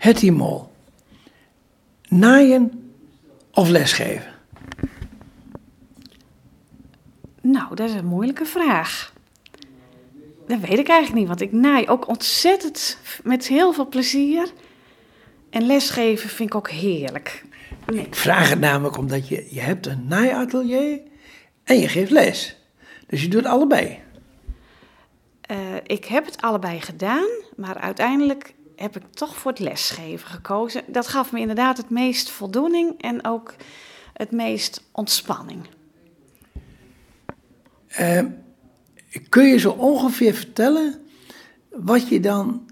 Hetty Mol. Naaien of lesgeven? Nou, dat is een moeilijke vraag. Dat weet ik eigenlijk niet, want ik naai ook ontzettend met heel veel plezier. En lesgeven vind ik ook heerlijk. Nee. Ik vraag het namelijk omdat je, je hebt een naaiatelier en je geeft les. Dus je doet allebei. Uh, ik heb het allebei gedaan, maar uiteindelijk heb ik toch voor het lesgeven gekozen. Dat gaf me inderdaad het meest voldoening en ook het meest ontspanning. Uh, kun je zo ongeveer vertellen wat je dan,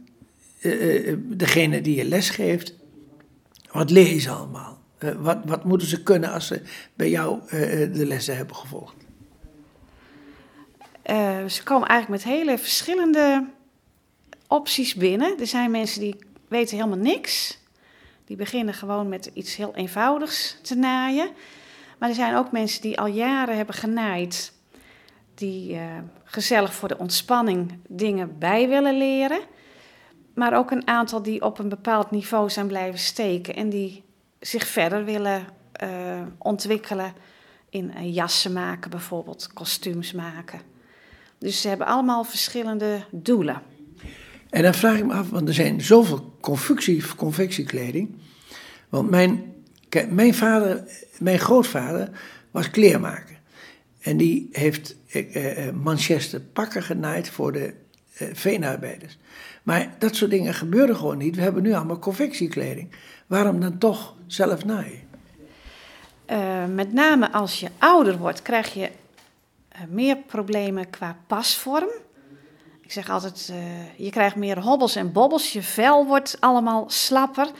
uh, degene die je lesgeeft, wat leer ze allemaal? wat, wat moeten ze kunnen als ze bij jou de lessen hebben gevolgd? ze komen eigenlijk met hele verschillende opties binnen. Er zijn mensen die weten helemaal niks. Die beginnen gewoon met iets heel eenvoudigs te naaien. Maar er zijn ook mensen die al jaren hebben genaaid, die uh, gezellig voor de ontspanning dingen bij willen leren. Maar ook een aantal die op een bepaald niveau zijn blijven steken en die zich verder willen uh, ontwikkelen in jassen maken, bijvoorbeeld kostuums maken. Dus ze hebben allemaal verschillende doelen. En dan vraag ik me af, want er zijn zoveel confectie, confectiekleding. Want mijn, mijn vader, mijn grootvader was kleermaker. En die heeft eh, eh, Manchester pakken genaaid voor de eh, veenarbeiders. Maar dat soort dingen gebeuren gewoon niet. We hebben nu allemaal confectiekleding. Waarom dan toch zelf naaien? Uh, met name als je ouder wordt, krijg je meer problemen qua pasvorm. Ik zeg altijd, uh, je krijgt meer hobbels en bobbels. Je vel wordt allemaal slapper.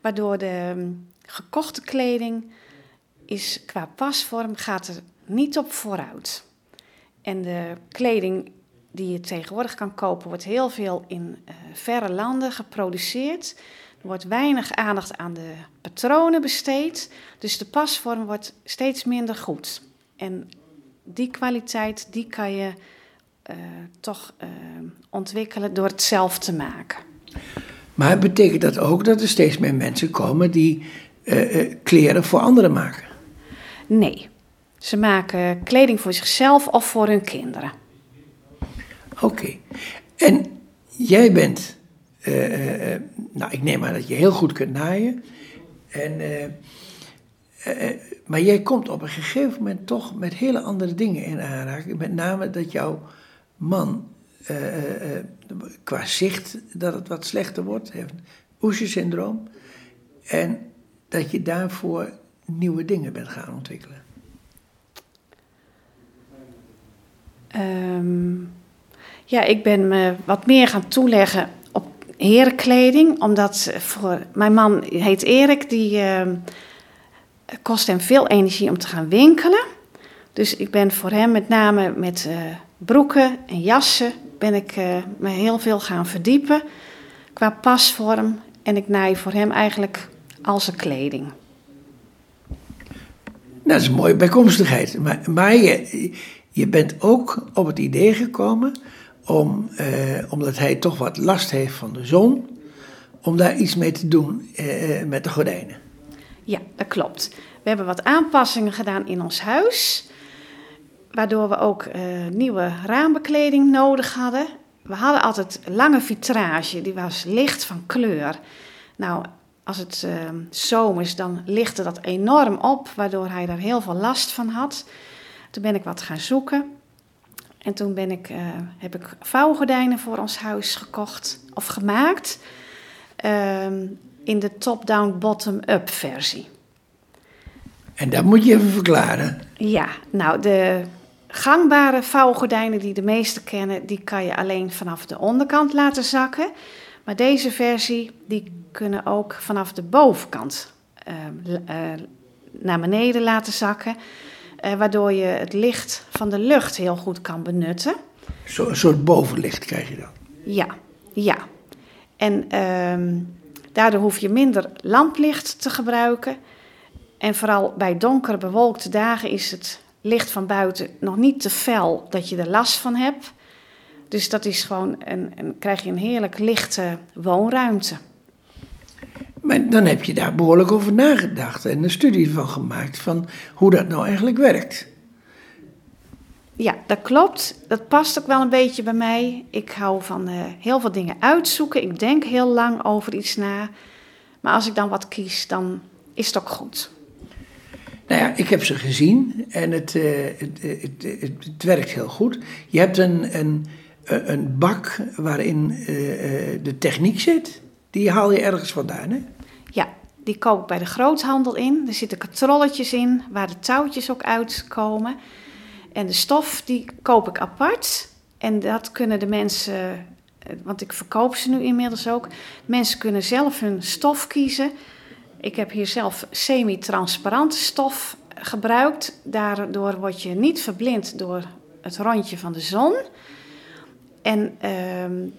Waardoor de um, gekochte kleding is qua pasvorm gaat er niet op vooruit. En de kleding die je tegenwoordig kan kopen, wordt heel veel in uh, verre landen geproduceerd. Er wordt weinig aandacht aan de patronen besteed. Dus de pasvorm wordt steeds minder goed. En die kwaliteit, die kan je uh, toch uh, ontwikkelen door het zelf te maken. Maar betekent dat ook dat er steeds meer mensen komen die uh, kleren voor anderen maken? Nee, ze maken kleding voor zichzelf of voor hun kinderen. Oké, okay. en jij bent, nou ik neem aan dat je heel goed kunt naaien. En, maar jij komt op een gegeven moment toch met hele andere dingen in aanraking. Met name dat jouw man uh, uh, qua zicht dat het wat slechter wordt, heeft Oesje-syndroom. En dat je daarvoor nieuwe dingen bent gaan ontwikkelen. Um, ja, ik ben me wat meer gaan toeleggen op herenkleding. Omdat voor mijn man heet Erik, die uh, kost hem veel energie om te gaan winkelen. Dus ik ben voor hem met name met broeken en jassen ben ik uh, me heel veel gaan verdiepen qua pasvorm. En ik naai voor hem eigenlijk al zijn kleding. Dat is een mooie bijkomstigheid. Maar, maar je, je bent ook op het idee gekomen om, eh, omdat hij toch wat last heeft van de zon, om daar iets mee te doen eh, met de gordijnen. Ja, dat klopt. We hebben wat aanpassingen gedaan in ons huis waardoor we ook uh, nieuwe raambekleding nodig hadden. We hadden altijd lange vitrage, die was licht van kleur. Nou, als het uh, zomers, dan lichtte dat enorm op, waardoor hij daar heel veel last van had. Toen ben ik wat gaan zoeken. En toen ben ik, uh, heb ik vouwgordijnen voor ons huis gekocht of gemaakt. Ehm, in de top-down, bottom-up versie. En dat moet je even verklaren. Ja, nou, de gangbare vouwgordijnen die de meesten kennen, die kan je alleen vanaf de onderkant laten zakken. Maar deze versie, die kunnen ook vanaf de bovenkant uh, uh, naar beneden laten zakken. Uh, waardoor je het licht van de lucht heel goed kan benutten. Zo, een soort bovenlicht krijg je dan? Ja, ja. En ehm, daardoor hoef je minder lamplicht te gebruiken. En vooral bij donkere bewolkte dagen is het licht van buiten nog niet te fel dat je er last van hebt. Dus dat is gewoon een, een krijg je een heerlijk lichte woonruimte. Maar dan heb je daar behoorlijk over nagedacht en een studie van gemaakt van hoe dat nou eigenlijk werkt. Ja, dat klopt. Dat past ook wel een beetje bij mij. Ik hou van uh, heel veel dingen uitzoeken. Ik denk heel lang over iets na. Maar als ik dan wat kies, dan is het ook goed. Nou ja, ik heb ze gezien en het, uh, het, het, het, werkt heel goed. Je hebt een, een, een bak waarin de techniek zit. Die haal je ergens vandaan, hè? Ja, die koop ik bij de groothandel in. Er zitten katrolletjes in waar de touwtjes ook uitkomen. En de stof die koop ik apart. En dat kunnen de mensen, want ik verkoop ze nu inmiddels ook. Mensen kunnen zelf hun stof kiezen. Ik heb hier zelf semi-transparante stof gebruikt. Daardoor word je niet verblind door het rondje van de zon. En uh,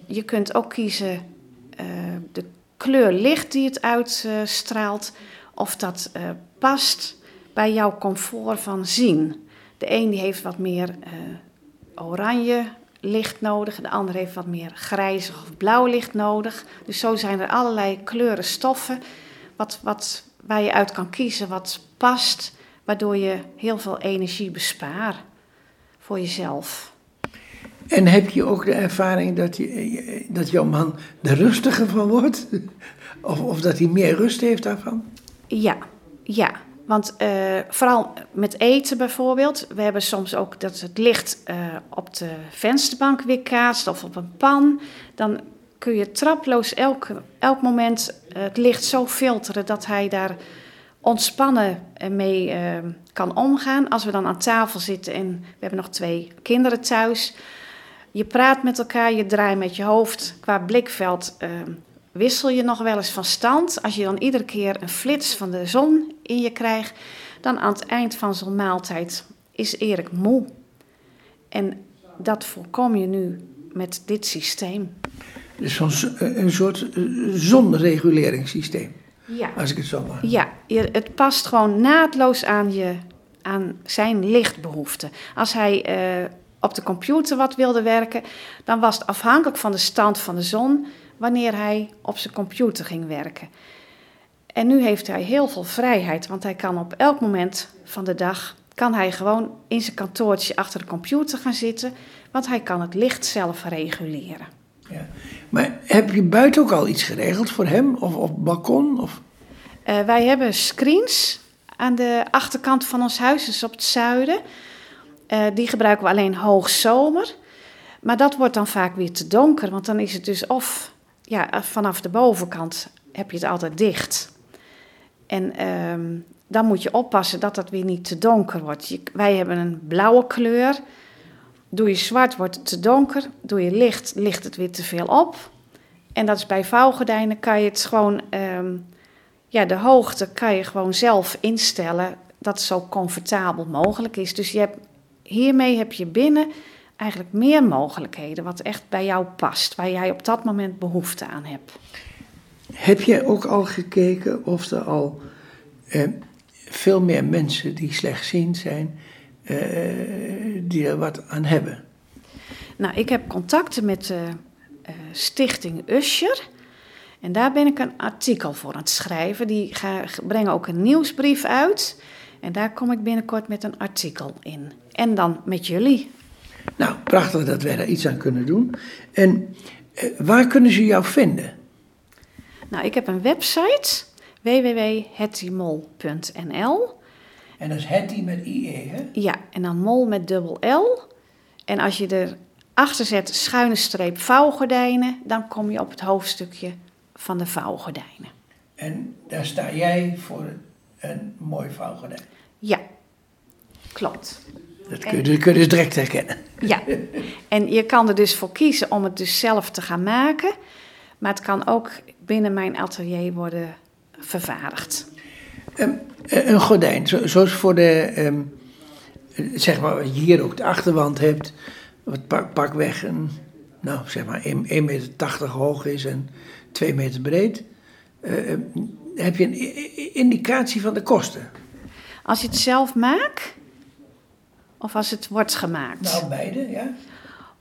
je kunt ook kiezen uh, de kleur licht die het uitstraalt. of dat uh, past bij jouw comfort van zien. De een die heeft wat meer uh, oranje licht nodig. De ander heeft wat meer grijzig of blauw licht nodig. Dus zo zijn er allerlei kleuren stoffen wat, wat, waar je uit kan kiezen wat past, waardoor je heel veel energie bespaart voor jezelf. En heb je ook de ervaring dat, je, dat jouw man er rustiger van wordt? Of, of dat hij meer rust heeft daarvan? Ja, ja. Want uh, vooral met eten bijvoorbeeld. We hebben soms ook dat het licht uh, op de vensterbank weer kaatst of op een pan. Dan kun je traploos elk, elk moment eh, het licht zo filteren dat hij daar ontspannen mee uh, kan omgaan. Als we dan aan tafel zitten en we hebben nog twee kinderen thuis. Je praat met elkaar, je draait met je hoofd. Qua blikveld wissel je nog wel eens van stand. Als je dan iedere keer een flits van de zon in je krijgt, dan aan het eind van zo'n maaltijd is Erik moe. En dat voorkom je nu met dit systeem. Dus zo'n een soort eh, zonreguleringssysteem. Ja. Als ik het zo mag. Ja, het past gewoon naadloos aan, je, aan zijn lichtbehoeften. Als hij uh, op de computer wat wilde werken, dan was het afhankelijk van de stand van de zon wanneer hij op zijn computer ging werken. En nu heeft hij heel veel vrijheid, want hij kan op elk moment van de dag kan hij gewoon in zijn kantoortje achter de computer gaan zitten, want hij kan het licht zelf reguleren. Ja. Maar heb je buiten ook al iets geregeld voor hem? Of op balkon? Of? Uh, wij hebben screens aan de achterkant van ons huis, dus op het zuiden. Uh, die gebruiken we alleen hoogzomer. Maar dat wordt dan vaak weer te donker, want dan is het dus of ja, vanaf de bovenkant heb je het altijd dicht. En uh, dan moet je oppassen dat dat weer niet te donker wordt. Wij hebben een blauwe kleur. Doe je zwart, wordt het te donker. Doe je licht, ligt het weer te veel op. En dat is bij vouwgordijnen, kan je het gewoon, um, ja, de hoogte kan je gewoon zelf instellen dat het zo comfortabel mogelijk is. Dus je hebt, hiermee heb je binnen eigenlijk meer mogelijkheden wat echt bij jou past, waar jij op dat moment behoefte aan hebt. Heb je ook al gekeken of er al eh, veel meer mensen die slechtziend zijn, uh, die er wat aan hebben? Nou, ik heb contacten met uh, Stichting Usher. En daar ben ik een artikel voor aan het schrijven. Die ga, brengen ook een nieuwsbrief uit. En daar kom ik binnenkort met een artikel in. En dan met jullie. Nou, prachtig dat wij daar iets aan kunnen doen. En waar kunnen ze jou vinden? Nou, ik heb een website www.hettimol.nl. En dat is Hetty met IE, hè? Ja, en dan mol met dubbel L. En als je er achter zet schuine streep vouwgordijnen, dan kom je op het hoofdstukje van de vouwgordijnen. En daar sta jij voor een mooi vouwgordijn? Ja, klopt. Dat kun je, en, kun je dus direct herkennen. Ja, en je kan er dus voor kiezen om het dus zelf te gaan maken. Maar het kan ook binnen mijn atelier worden vervaardigd. Um, een gordijn, zoals voor de, um, zeg maar, wat je hier ook de achterwand hebt, wat pak, pakweg een, nou zeg maar 1,80 meter hoog is en 2 meter breed. Uh, heb je een indicatie van de kosten? Als je het zelf maakt, of als het wordt gemaakt? Nou, beide, ja.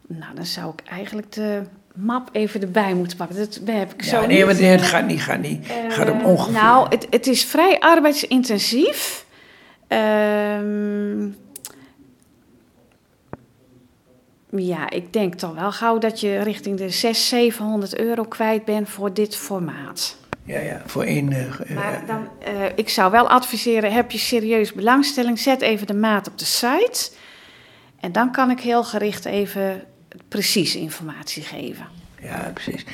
Nou, dan zou ik eigenlijk de map even erbij moeten pakken. Dat heb ik zo Ja, nee, niet. maar nee, het gaat niet, gaat niet. Het gaat om Eh, ongeveer. Nou, het, het is vrij arbeidsintensief. Ehm, ja, ik denk toch wel gauw dat je richting de 600, 700 euro kwijt bent voor dit formaat. Ja, ja, voor één... eh, Maar dan, eh, ik zou wel adviseren, heb je serieus belangstelling, zet even de maat op de site. En dan kan ik heel gericht even precies informatie geven. Ja, precies.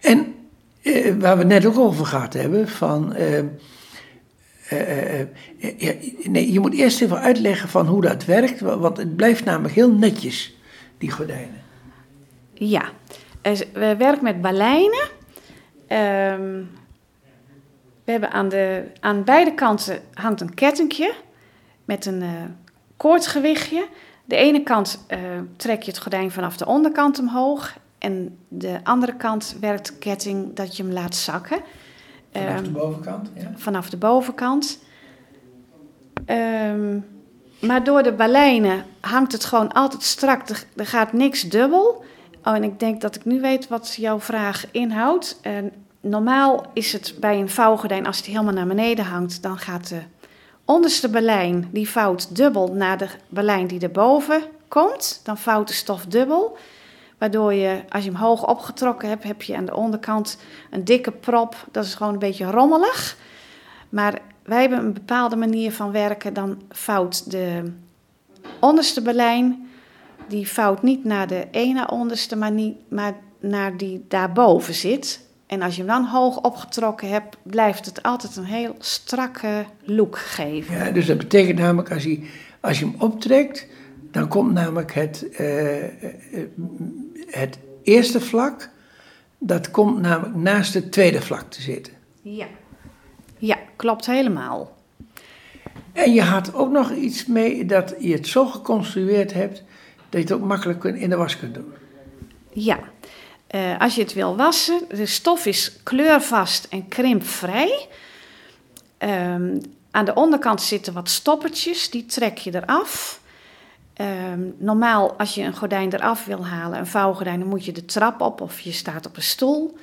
En eh, waar we het net ook over gehad hebben, van... eh, eh, ja, nee, je moet eerst even uitleggen van hoe dat werkt, wa- want het blijft namelijk heel netjes, die gordijnen. Ja, we werken met baleinen. Ehm, we hebben aan, de, aan beide kanten hangt een kettingje met een koordgewichtje. De ene kant eh, trek je het gordijn vanaf de onderkant omhoog. En de andere kant werkt de ketting dat je hem laat zakken. Vanaf Ehm, de bovenkant, ja. vanaf de bovenkant. Ehm, maar door de baleinen hangt het gewoon altijd strak. Er, er gaat niks dubbel. Oh, en ik denk dat ik nu weet wat jouw vraag inhoudt. En normaal is het bij een vouwgordijn, als het helemaal naar beneden hangt, dan gaat de onderste balijn, die vouwt dubbel naar de balijn die erboven komt. Dan vouwt de stof dubbel. Waardoor je, als je hem hoog opgetrokken hebt, heb je aan de onderkant een dikke prop. Dat is gewoon een beetje rommelig. Maar wij hebben een bepaalde manier van werken. Dan vouwt de onderste balijn, die vouwt niet naar de ene onderste, maar, niet, maar naar die daarboven zit. En als je hem dan hoog opgetrokken hebt, blijft het altijd een heel strakke look geven. ja. Dus dat betekent namelijk, als je, als je hem optrekt, dan komt namelijk het, eh, eh, het eerste vlak, dat komt namelijk naast het tweede vlak te zitten. Ja. Ja, klopt helemaal. En je had ook nog iets mee dat je het zo geconstrueerd hebt dat je het ook makkelijk in de was kunt doen. Ja, Eh, als je het wil wassen, de stof is kleurvast en krimpvrij. Ehm, aan de onderkant zitten wat stoppertjes, die trek je eraf. Ehm, normaal, als je een gordijn eraf wil halen, een vouwgordijn, dan moet je de trap op of je staat op een stoel.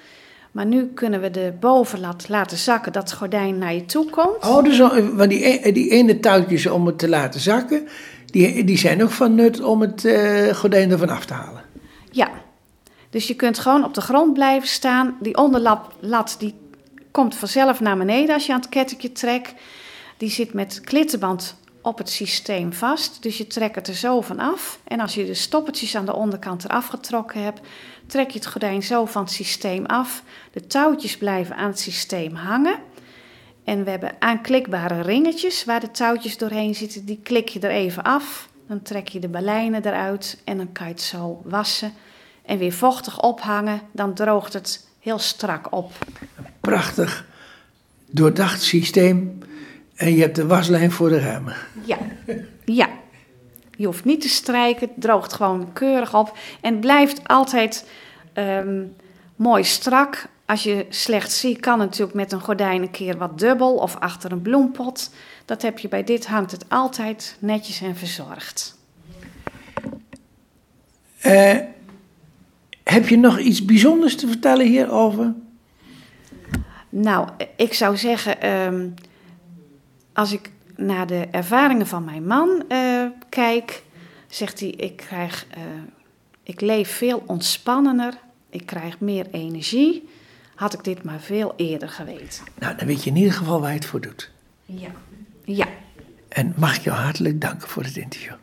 Maar nu kunnen we de bovenlat laten zakken, dat het gordijn naar je toe komt. Oh, dus, al- want die, e- die ene touwtjes om het te laten zakken, die, die zijn ook van nut om het eh, gordijn ervan af te halen. Ja, dus je kunt gewoon op de grond blijven staan. Die onderlap lat die komt vanzelf naar beneden als je aan het kettingje trekt. Die zit met klittenband op het systeem vast. Dus je trekt het er zo van af. En als je de stoppertjes aan de onderkant eraf getrokken hebt, trek je het gordijn zo van het systeem af. De touwtjes blijven aan het systeem hangen. En we hebben aanklikbare ringetjes waar de touwtjes doorheen zitten. Die klik je er even af. Dan trek je de baleinen eruit en dan kan je het zo wassen en weer vochtig ophangen. Dan droogt het heel strak op. Prachtig, doordacht systeem. En je hebt de waslijn voor de ramen. Ja, ja. Je hoeft niet te strijken, het droogt gewoon keurig op. En blijft altijd ehm, mooi strak. Als je slecht ziet, kan het natuurlijk met een gordijn een keer wat dubbel of achter een bloempot. Dat heb je bij dit, hangt het altijd netjes en verzorgd. Eh, heb je nog iets bijzonders te vertellen hierover? Nou, ik zou zeggen, ehm, als ik naar de ervaringen van mijn man eh, kijk, zegt hij: ik, krijg, eh, ik leef veel ontspannender, ik krijg meer energie. Had ik dit maar veel eerder geweten. Nou, dan weet je in ieder geval waar je het voor doet. Ja. Ja. En mag ik jou hartelijk danken voor het interview.